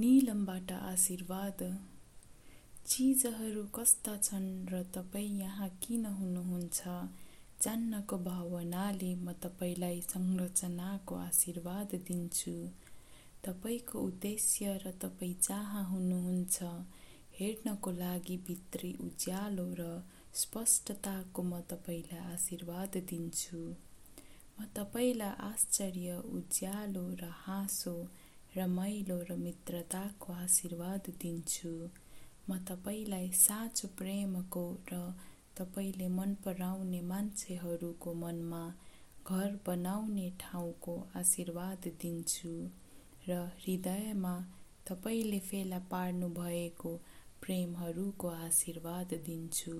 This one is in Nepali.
निलमबाट आशीर्वाद। चिजहरू कस्ता छन् र तपाईँ यहाँ किन हुनुहुन्छ? जान्नको भावनाले म तपाईँलाई संरचनाको आशीर्वाद दिन्छु। तपाईँको उद्देश्य र तपाईँ जहाँ हुनुहुन्छ हेर्नको लागि भित्री उज्यालो र स्पष्टताको म तपाईँलाई आशीर्वाद दिन्छु। म तपाईँलाई आश्चर्य उज्यालो र हाँसो रमाइलो र मित्रताको आशीर्वाद दिन्छु। म तपाईँलाई साँचो प्रेमको र तपाईँले मन पराउने मान्छेहरूको मनमा घर बनाउने ठाउँको आशीर्वाद दिन्छु र हृदयमा तपाईँले फेला पार्नु भएको प्रेमहरूको आशीर्वाद दिन्छु।